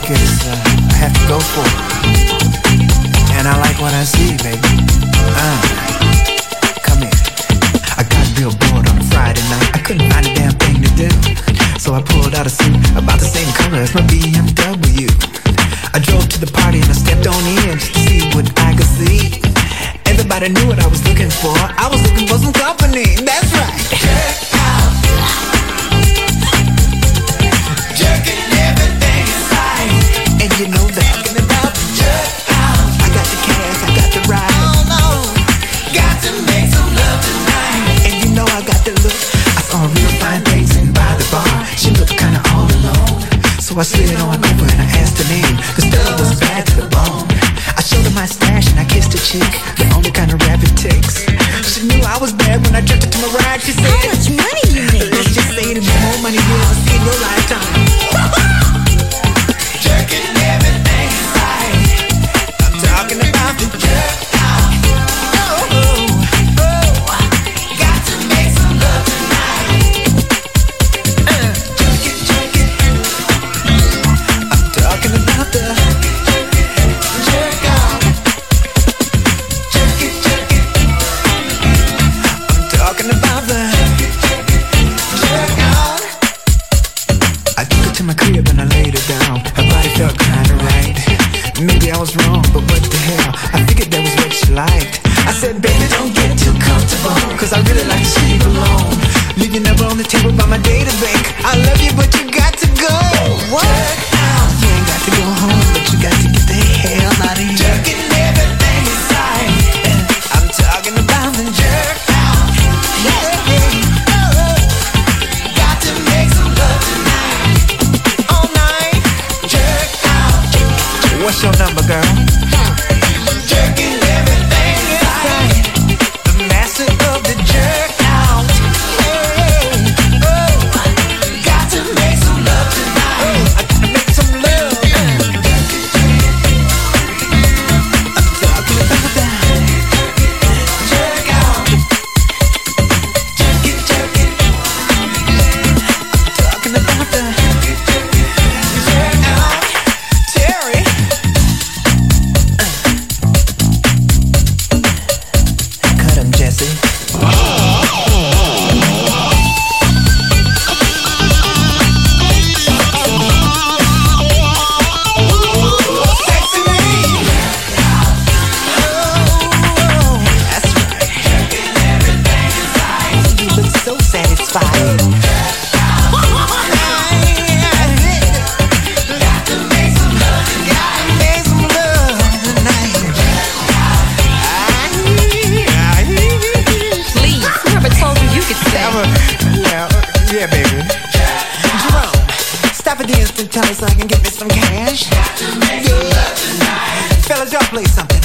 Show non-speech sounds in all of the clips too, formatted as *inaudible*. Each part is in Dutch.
Like, it's uh, I have to go for it. And I like what I see, baby. Uh, come here. I got real bored on a Friday night. I couldn't find a damn thing to do. So I pulled out a suit about the same color as my BMW. I drove to the party and I stepped on in just to see what I could see. Everybody knew what I was looking for. I was looking for some company. That's I slid on over and I asked her name. Cause Stella was bad to the bone. I showed her my stash and I kissed her cheek. The only kind of rap it takes. She knew I was bad when I jerked her to my ride. She said, How much money you make? Let's just say it'll be more money you ever see in your lifetime.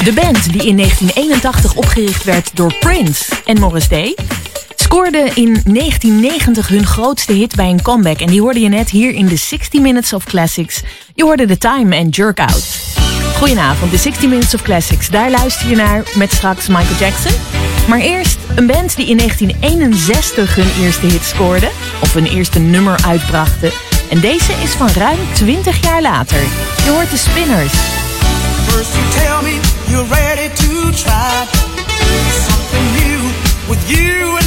De band die in 1981 opgericht werd door Prince en Morris Day... scoorde in 1990 hun grootste hit bij een comeback. En die hoorde je net hier in de 60 Minutes of Classics. Je hoorde The Time en Jerk Out. Goedenavond, de 60 Minutes of Classics. Daar luister je naar met straks Michael Jackson. Maar eerst een band die in 1961 hun eerste hit scoorde. Of hun eerste nummer uitbrachten. En deze is van ruim 20 jaar later. Je hoort de Spinners. First you tell me you're ready to try something new with you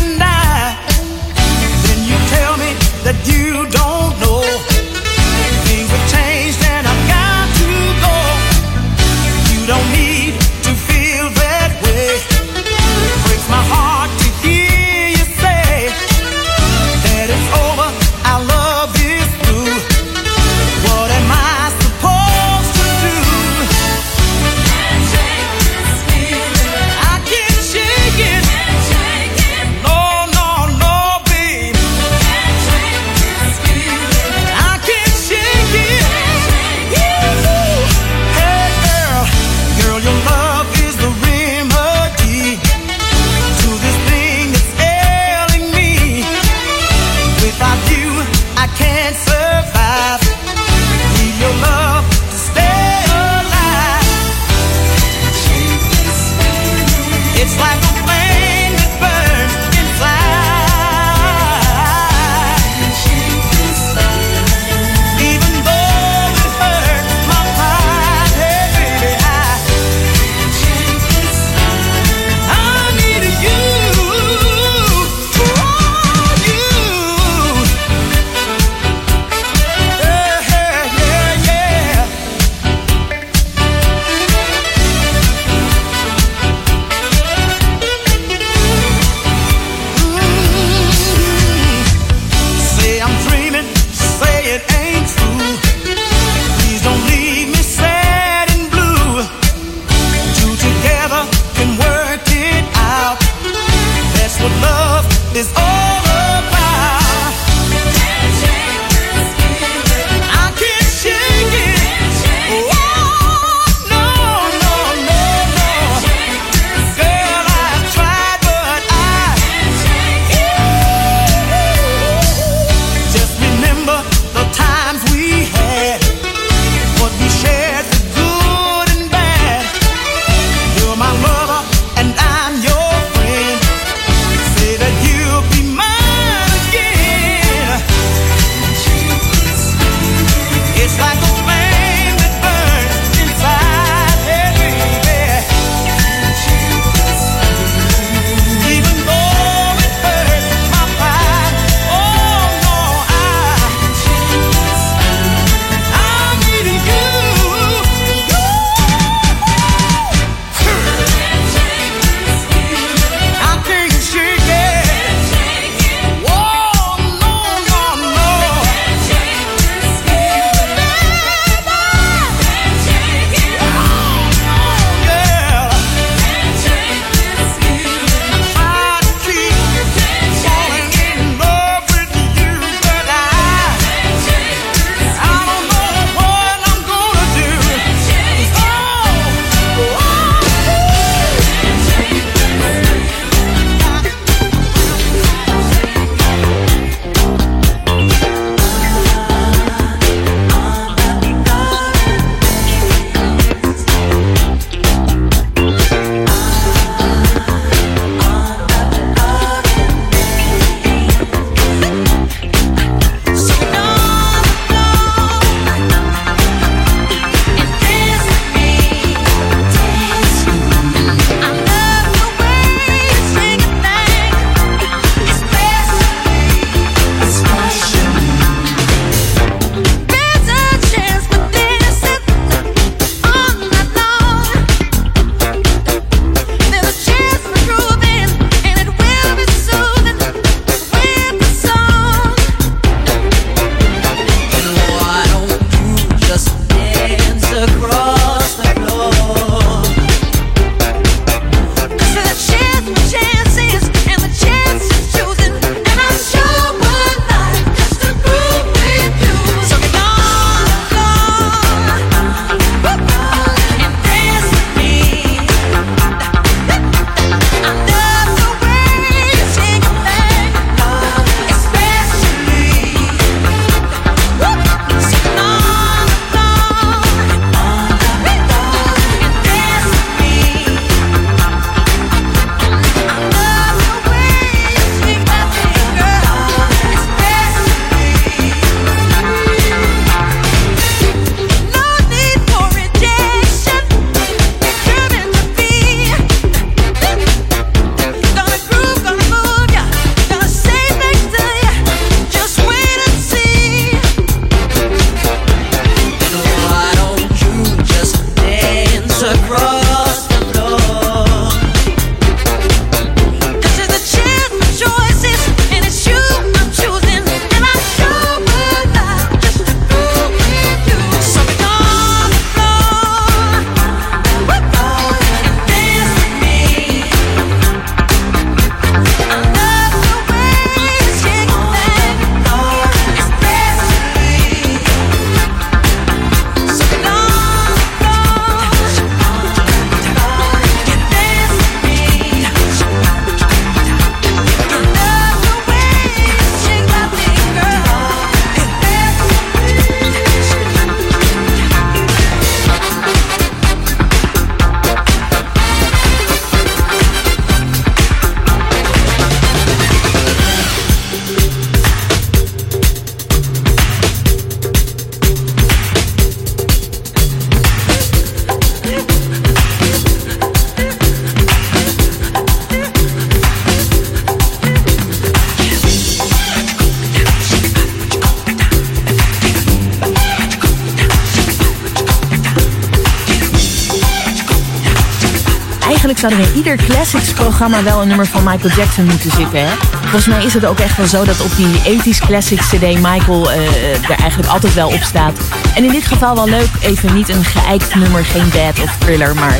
zou er in ieder Classics-programma wel een nummer van Michael Jackson moeten zitten. Hè? Volgens mij is het ook echt wel zo dat op die 80s Classics CD Michael uh, er eigenlijk altijd wel op staat. En in dit geval wel leuk, even niet een geëikt nummer, geen bad of thriller, maar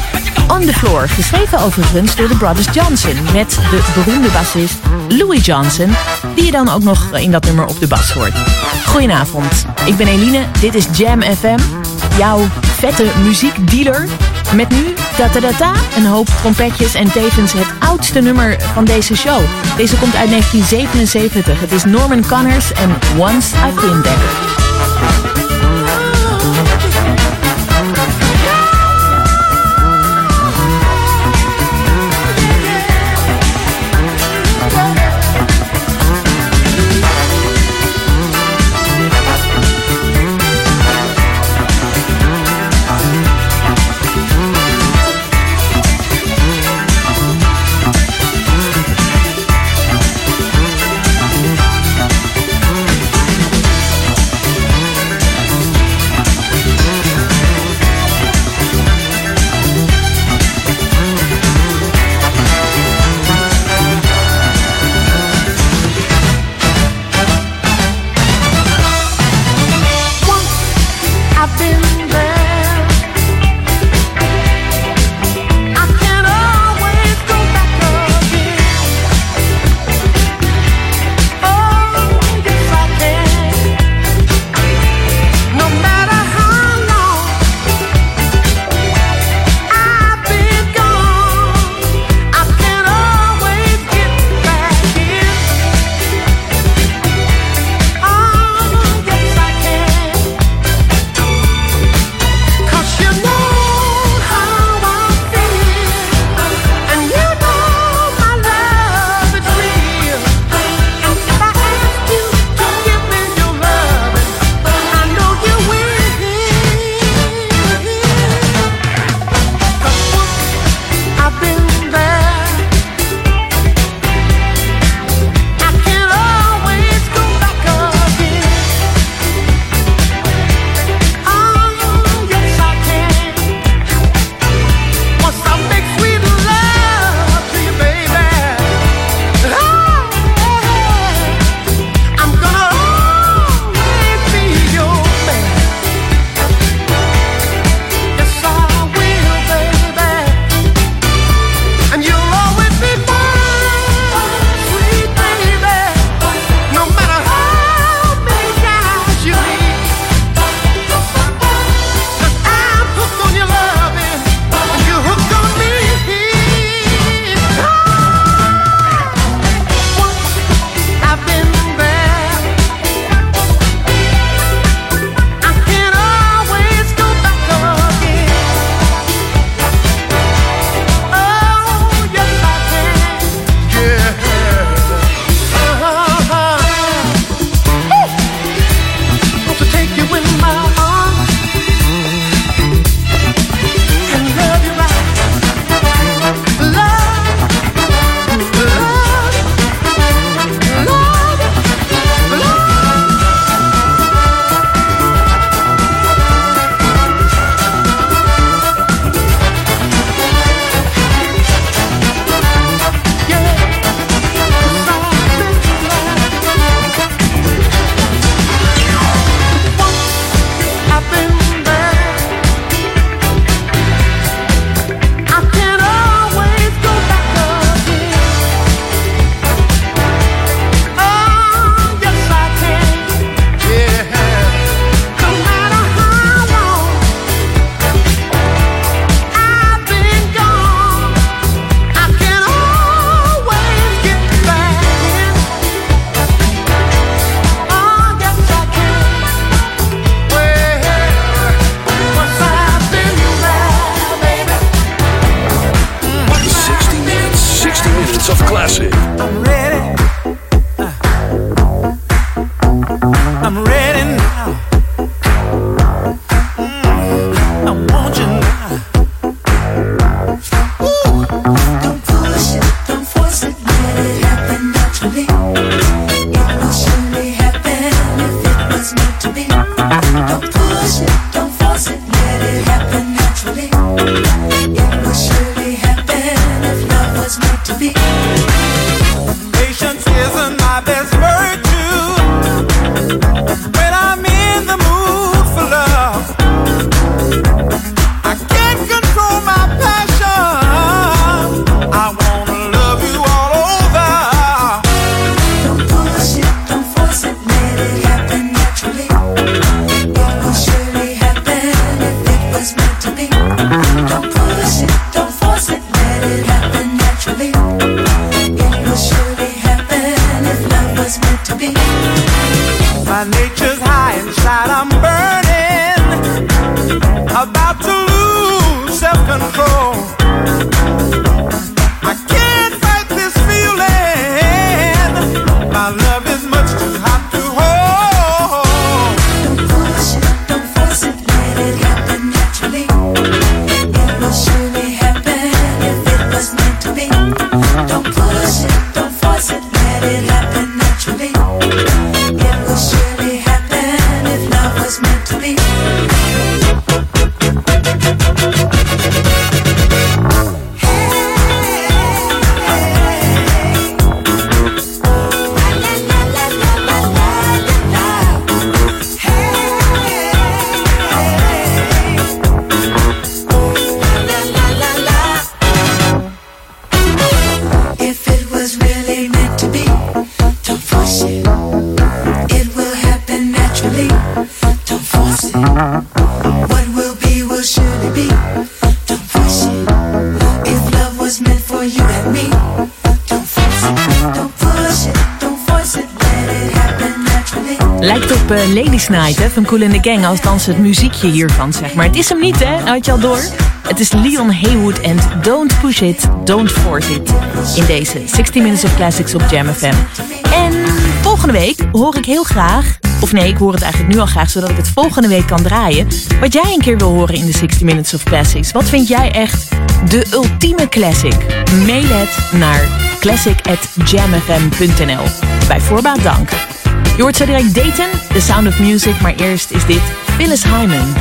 On The Floor. Geschreven overigens door de Brothers Johnson met de beroemde bassist Louis Johnson, die je dan ook nog in dat nummer op de bas hoort. Goedenavond, ik ben Eline, dit is Jam FM, jouw vette muziekdealer. Met nu da da da een hoop trompetjes en tevens het oudste nummer van deze show. Deze komt uit 1977. Het is Norman Connors en Once I've Been There. Night hè, van Cool in the Gang, althans het muziekje hiervan zeg maar. Het is hem niet hè, had je al door? Het is Leon Haywood en Don't Push It, Don't Force It. In deze 60 Minutes of Classics op Jam FM. En volgende week hoor ik heel graag, of nee, ik hoor het eigenlijk nu al graag, zodat ik het volgende week kan draaien. Wat jij een keer wil horen in de 60 Minutes of Classics. Wat vind jij echt de ultieme classic? Mail het naar classic@jamfm.nl. Bij voorbaat dank. Je hoort zo direct Dayton, The Sound of Music, maar eerst is dit Phyllis Hyman.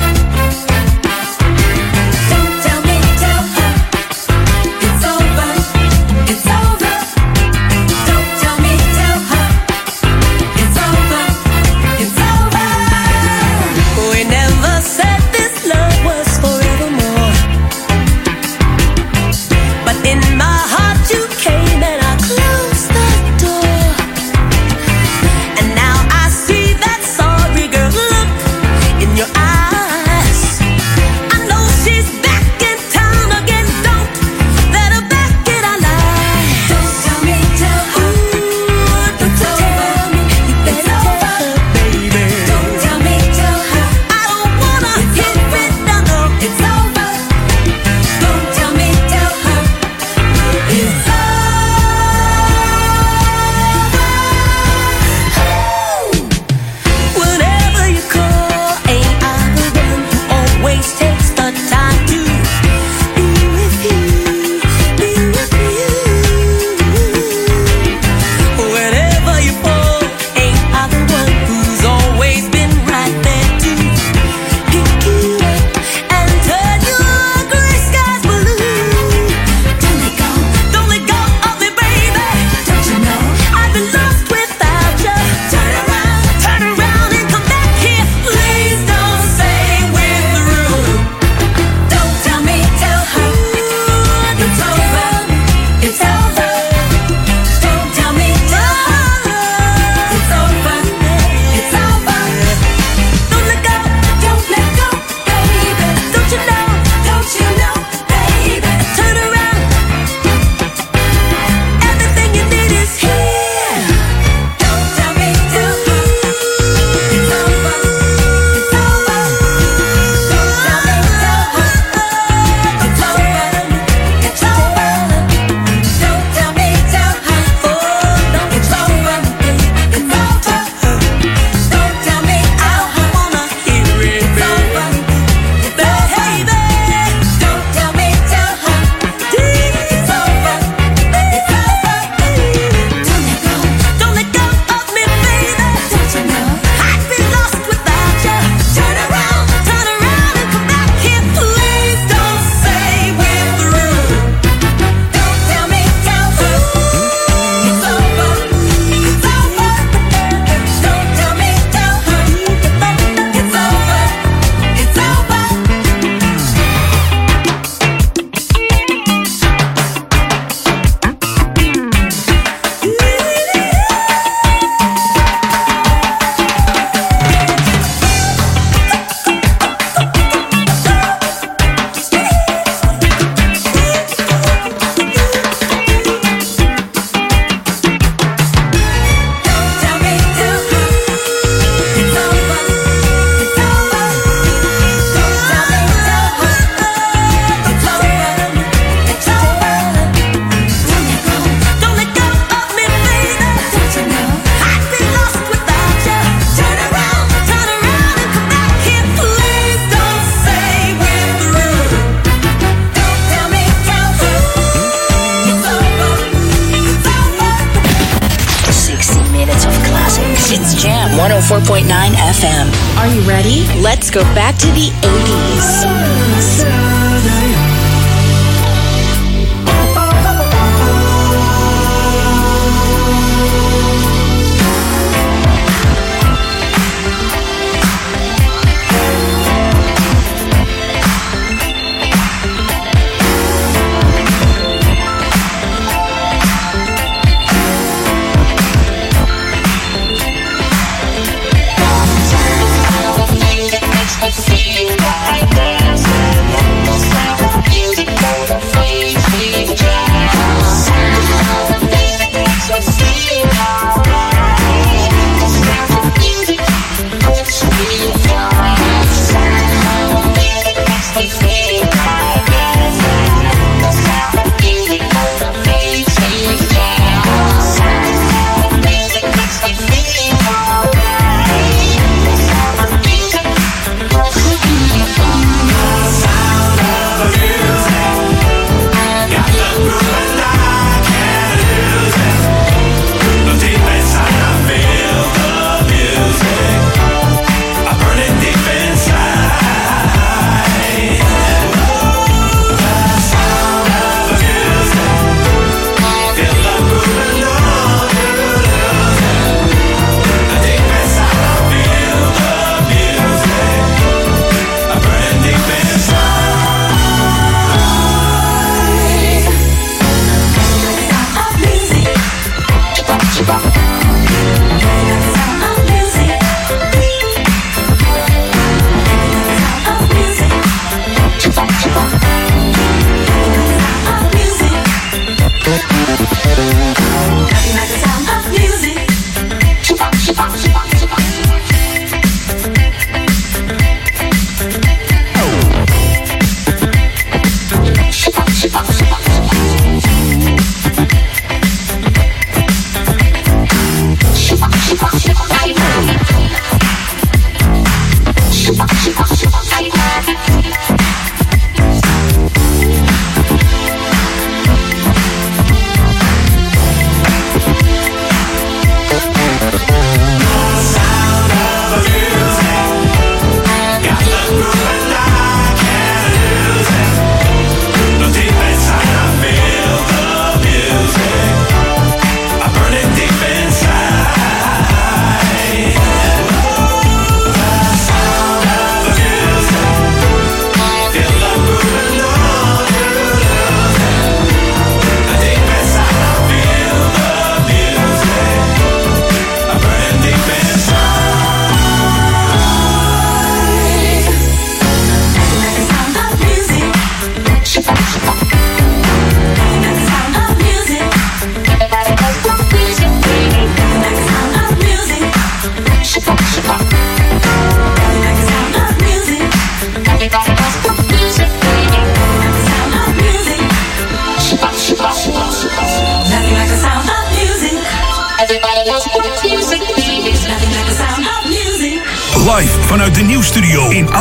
To the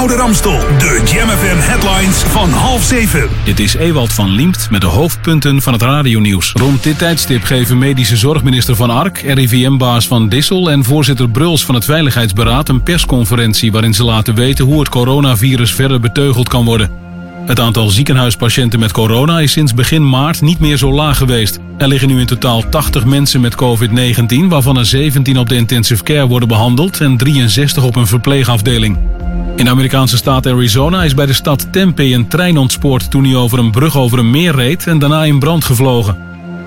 Oude Ramstel. De Jam FM headlines van half zeven. Dit is Ewald van Liemt met de hoofdpunten van het radionieuws. Rond dit tijdstip geven medische zorgminister Van Ark, RIVM-baas Van Dissel en voorzitter Bruls van het Veiligheidsberaad een persconferentie waarin ze laten weten hoe het coronavirus verder beteugeld kan worden. Het aantal ziekenhuispatiënten met corona is sinds begin maart niet meer zo laag geweest. Er liggen nu in totaal 80 mensen met COVID-19, waarvan er 17 op de intensive care worden behandeld en 63 op een verpleegafdeling. In de Amerikaanse staat Arizona is bij de stad Tempe een trein ontspoord toen hij over een brug over een meer reed en daarna in brand gevlogen.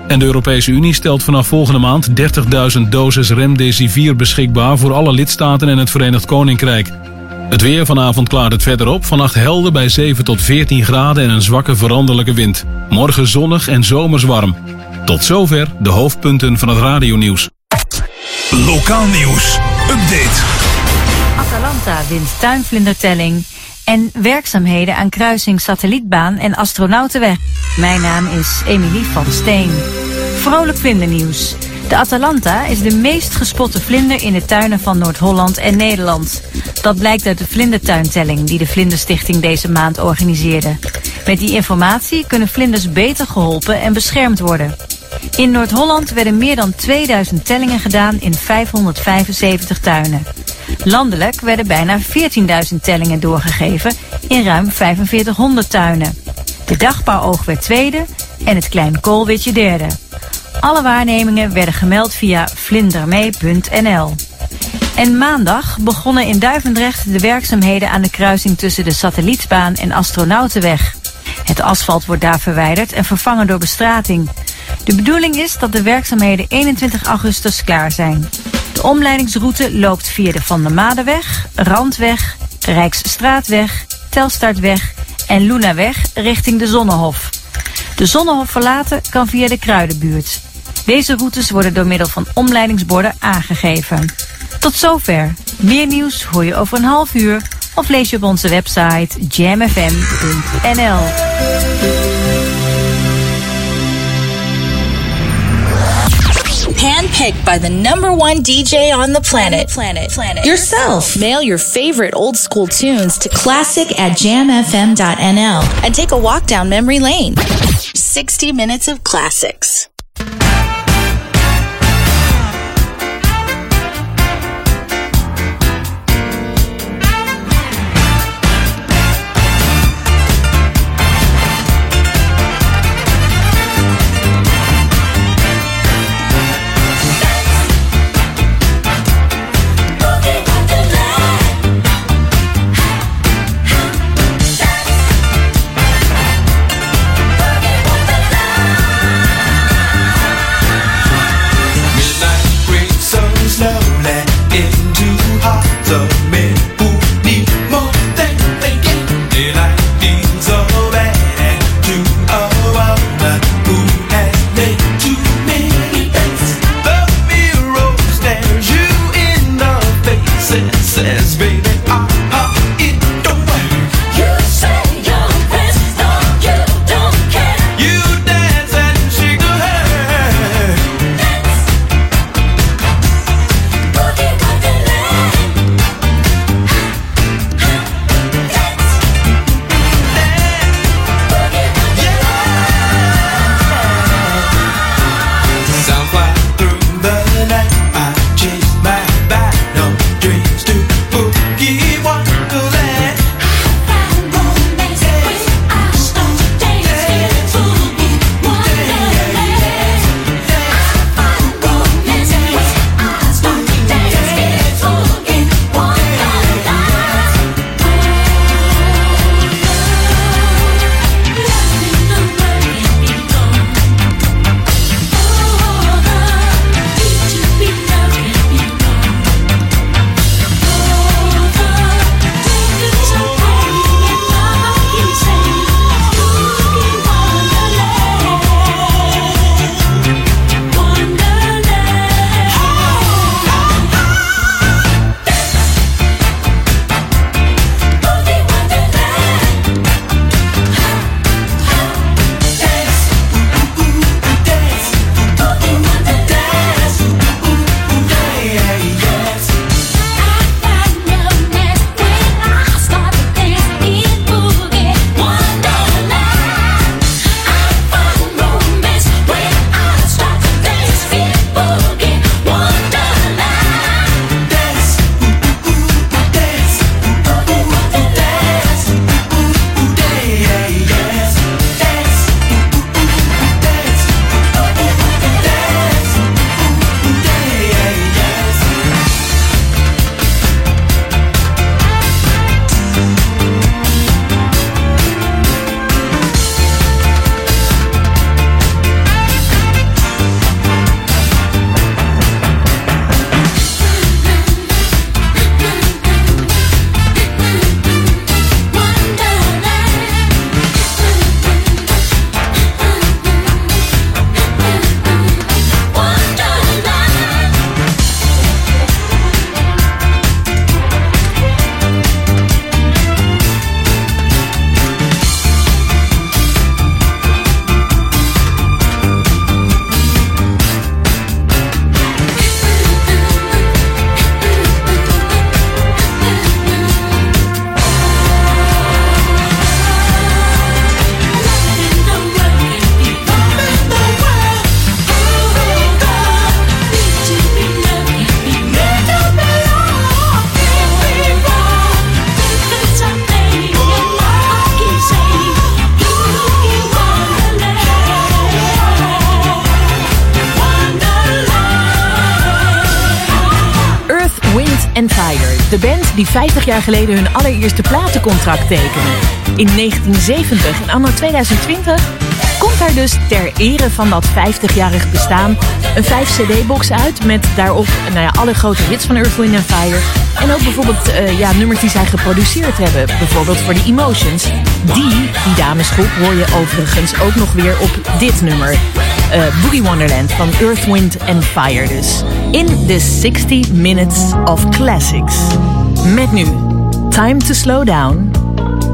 En de Europese Unie stelt vanaf volgende maand 30.000 doses remdesivir beschikbaar voor alle lidstaten en het Verenigd Koninkrijk. Het weer vanavond klaart het verder op. Vannacht helder bij 7 tot 14 graden en een zwakke veranderlijke wind. Morgen zonnig en zomers warm. Tot zover de hoofdpunten van het radionieuws. Lokaal nieuws. Update. Atalanta wint tuinvlindertelling en werkzaamheden aan kruising Satellietbaan en Astronautenweg. Mijn naam is Emilie van Steen. Vrolijk vlindernieuws. De Atalanta is de meest gespotte vlinder in de tuinen van Noord-Holland en Nederland. Dat blijkt uit de vlindertuintelling die de Vlinderstichting deze maand organiseerde. Met die informatie kunnen vlinders beter geholpen en beschermd worden. In Noord-Holland werden meer dan 2000 tellingen gedaan in 575 tuinen. Landelijk werden bijna 14.000 tellingen doorgegeven in ruim 4500 tuinen. De dagbouwoog werd tweede en het Klein Koolwitje derde. Alle waarnemingen werden gemeld via vlindermee.nl. En maandag begonnen in Duivendrecht de werkzaamheden aan de kruising tussen de Satellietbaan en Astronautenweg. Het asfalt wordt daar verwijderd en vervangen door bestrating. De bedoeling is dat de werkzaamheden 21 augustus klaar zijn. De omleidingsroute loopt via de Van der Madeweg, Randweg, Rijksstraatweg, Telstartweg en Lunaweg richting de Zonnehof. De Zonnehof verlaten kan via de Kruidenbuurt. Deze routes worden door middel van omleidingsborden aangegeven. Tot zover. Meer nieuws hoor je over een half uur of lees je op onze website jamfm.nl. Handpicked by the number one DJ on the planet. Planet. Planet. Yourself. Mail your favorite old school tunes to classic at jamfm.nl and take a walk down memory lane. 60 minutes of classics. and Fire. De band die 50 jaar geleden hun allereerste platencontract tekende. In 1970 en anno 2020 komt daar dus ter ere van dat 50-jarig bestaan een 5-cd-box uit met daarop nou ja, alle grote hits van Earth, Wind Fire. En ook bijvoorbeeld eh, ja, nummers die zij geproduceerd hebben. Bijvoorbeeld voor de Emotions. Die, die damesgroep, hoor je overigens ook nog weer op dit nummer. Eh, Boogie Wonderland van Earth, Wind and Fire dus. In the 60 Minutes of Classics. Met nu Time to Slow Down.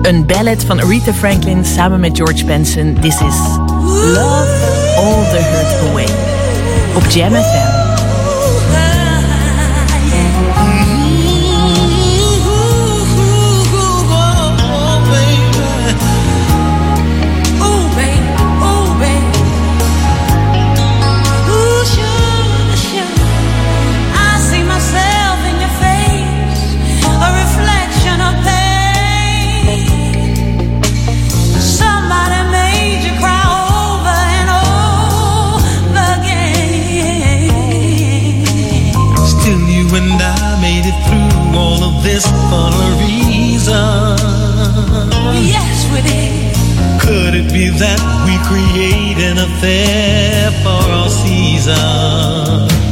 Een ballad van Aretha Franklin samen met George Benson. This is Love All the Hurt Away. Op Jam FM. exist for a reason. Yes, we did. Could it be that we create an affair for all seasons?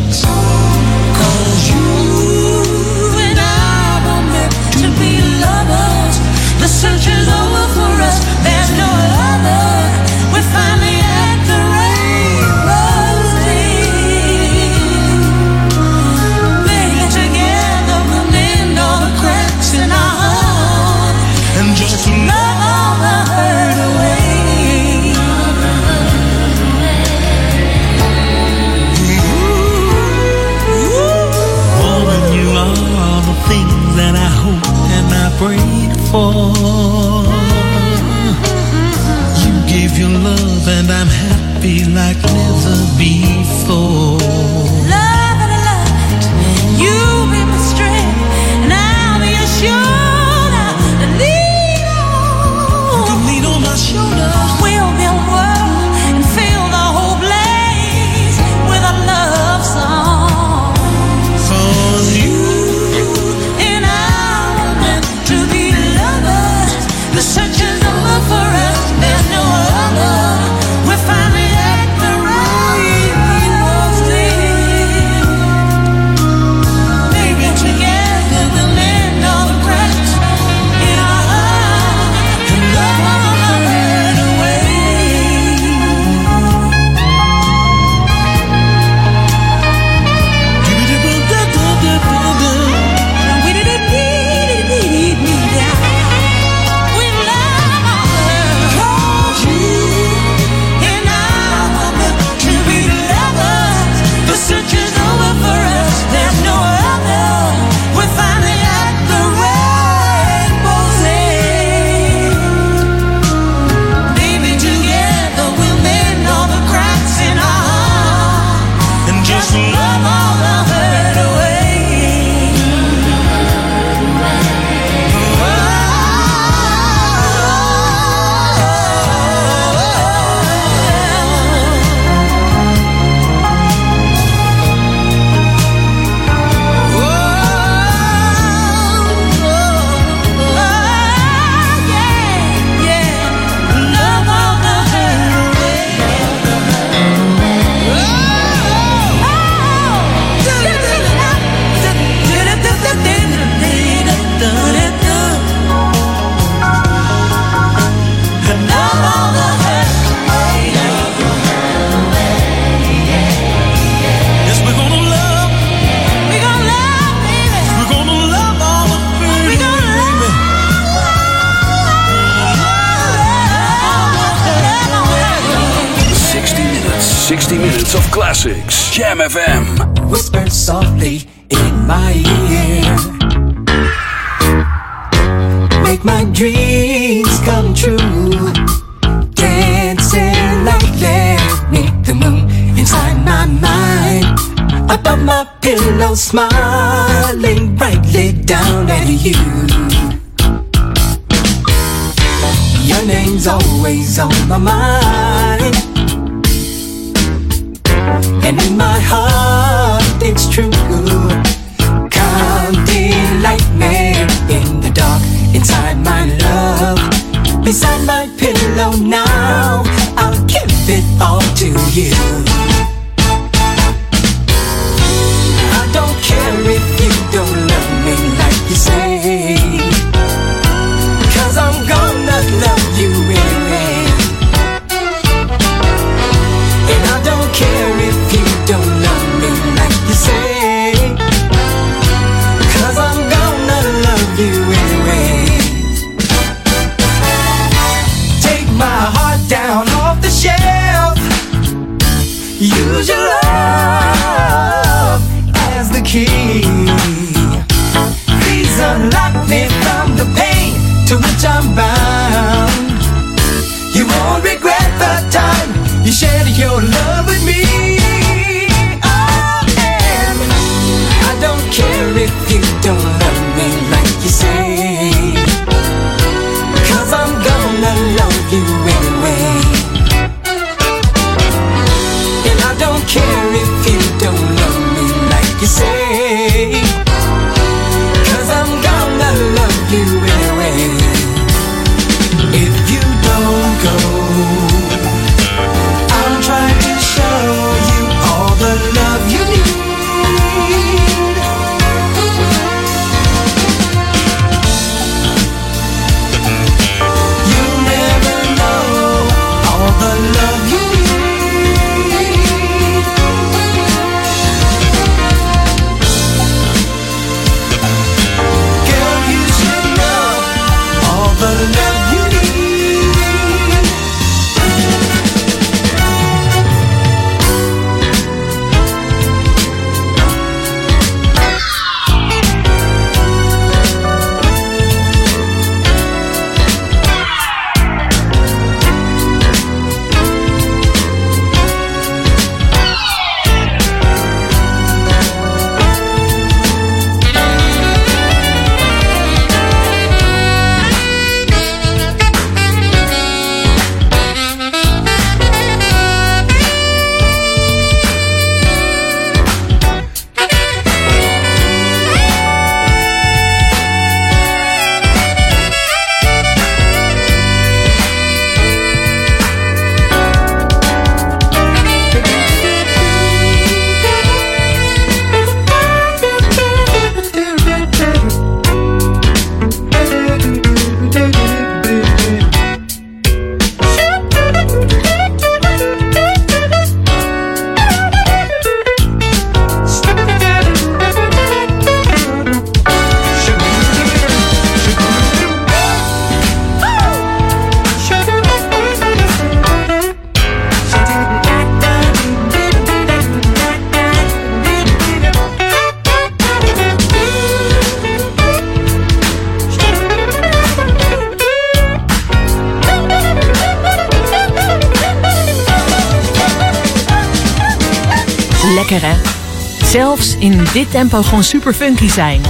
Tempo gewoon super funky zijn.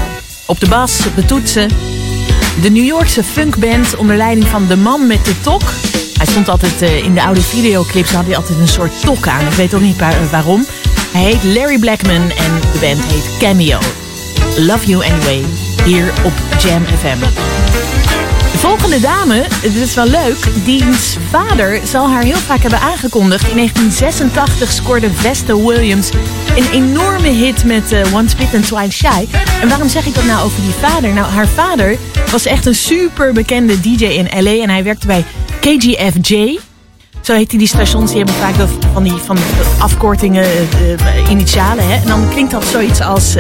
Op de bas, op de toetsen. De New Yorkse funkband onder leiding van de man met de tok. Hij stond altijd eh, in de oude videoclips, had hij altijd een soort tok aan. Ik weet ook niet waar- waarom. Hij heet Larry Blackman en de band heet Cameo. Love You Anyway, hier op Jam FM. De volgende dame, dit is wel leuk, diens vader zal haar heel vaak hebben aangekondigd. In 1986 scoorde Vesta Williams een enorme hit met eh, Once Bitten Twice Shy. En waarom zeg ik dat nou over die vader? Nou, haar vader was echt een super bekende DJ in LA en hij werkte bij KGFJ. Zo heet die, die stations, die hebben vaak van die van afkortingen, eh, eh, initialen. Hè? En dan klinkt dat zoiets als...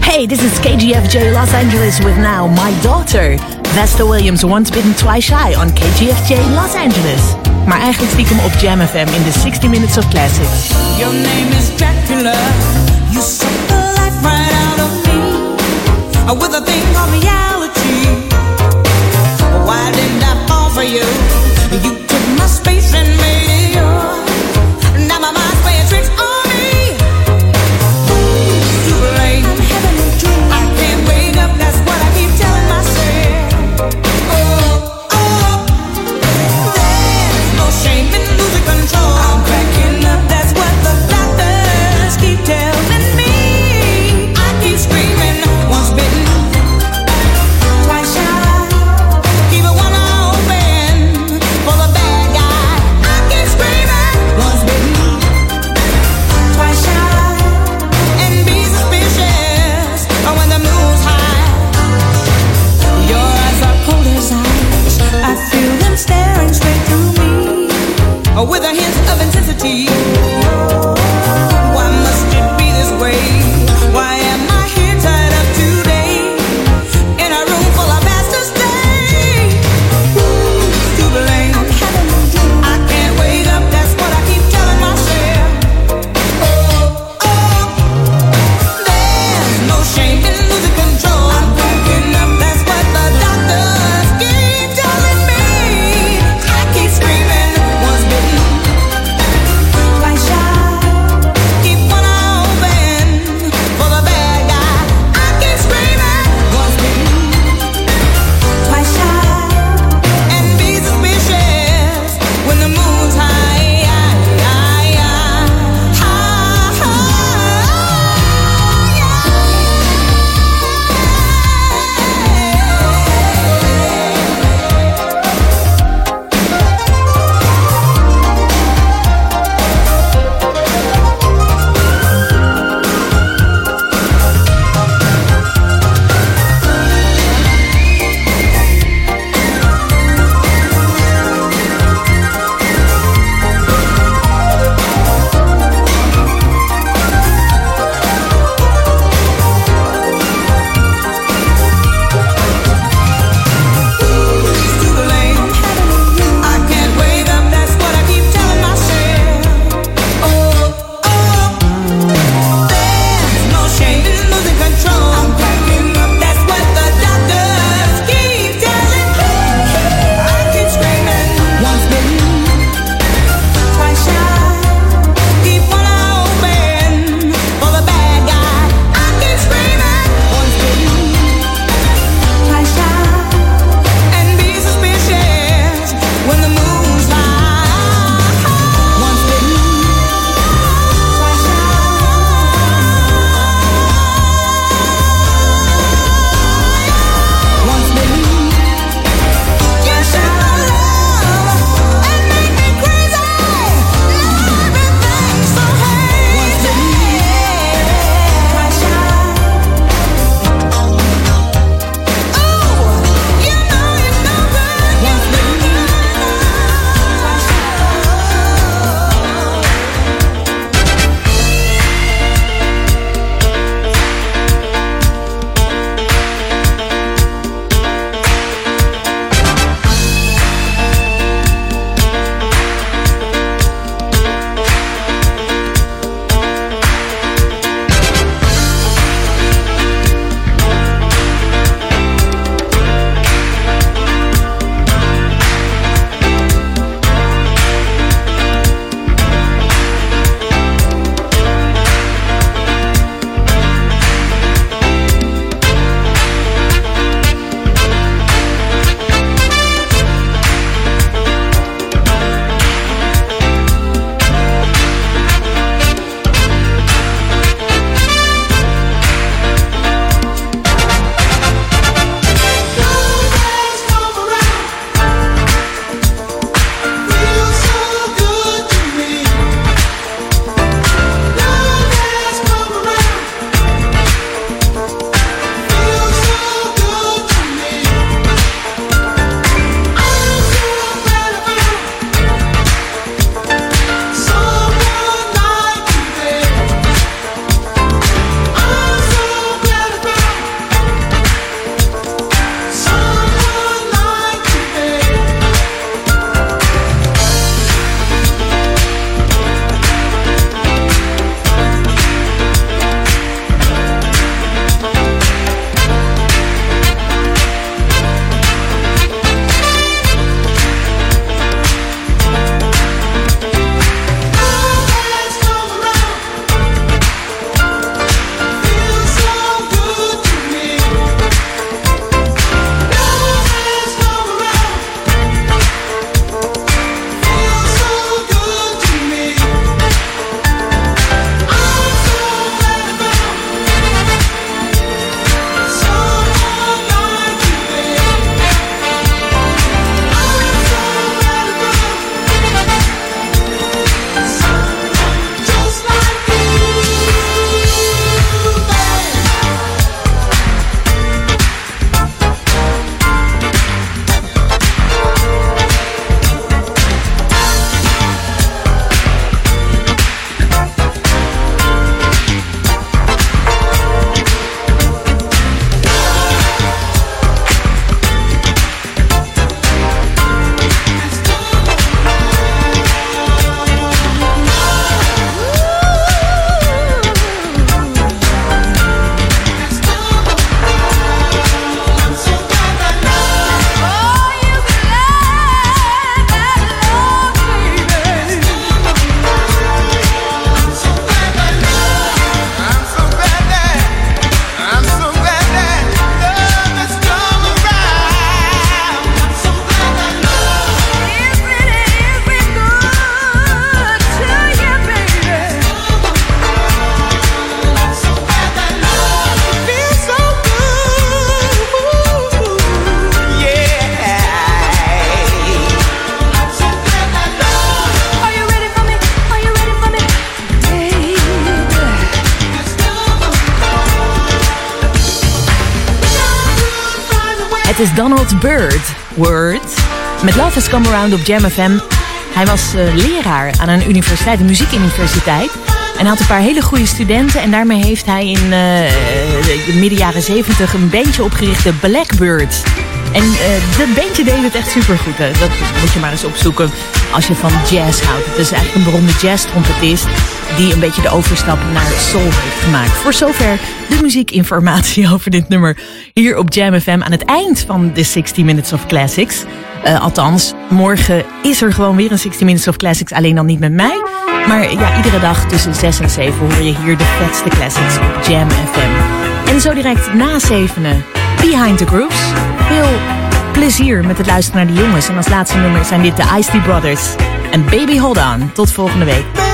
Hey, this is KGFJ Los Angeles with now my daughter. Vesta Williams, once bitten, twice shy on KGFJ Los Angeles. Maar eigenlijk stiekem op Jam FM in de 60 Minutes of Classics. Your name is Dracula. You suck the life right out of me. Uh, With a Het is Donald Byrd. Word. Met Love Has Come Around op Jam FM. Hij was eh, leraar aan een universiteit, een muziekuniversiteit. En had een paar hele goede studenten. En daarmee heeft hij in eh, de midden jaren zeventig een bandje opgericht, de Blackbirds. En eh dat bandje deed het echt supergoed. hè. Dat moet je maar eens opzoeken als je van jazz houdt. Het is eigenlijk een beroemde jazz-trompetist die een beetje de overstap naar soul heeft gemaakt. Voor zover de muziekinformatie *laughs* over dit nummer hier op Jam FM aan het eind van de 60 Minutes of Classics. Eh, althans, morgen is er gewoon weer een 60 Minutes of Classics, alleen dan niet met mij. Maar ja, iedere dag tussen 6 en 7 hoor je hier de vetste classics op Jam FM. En zo direct na zevenen, Behind the Grooves. Veel plezier met het luisteren naar de jongens. En als laatste nummer zijn dit de Ice Brothers. En Baby Hold On. Tot volgende week.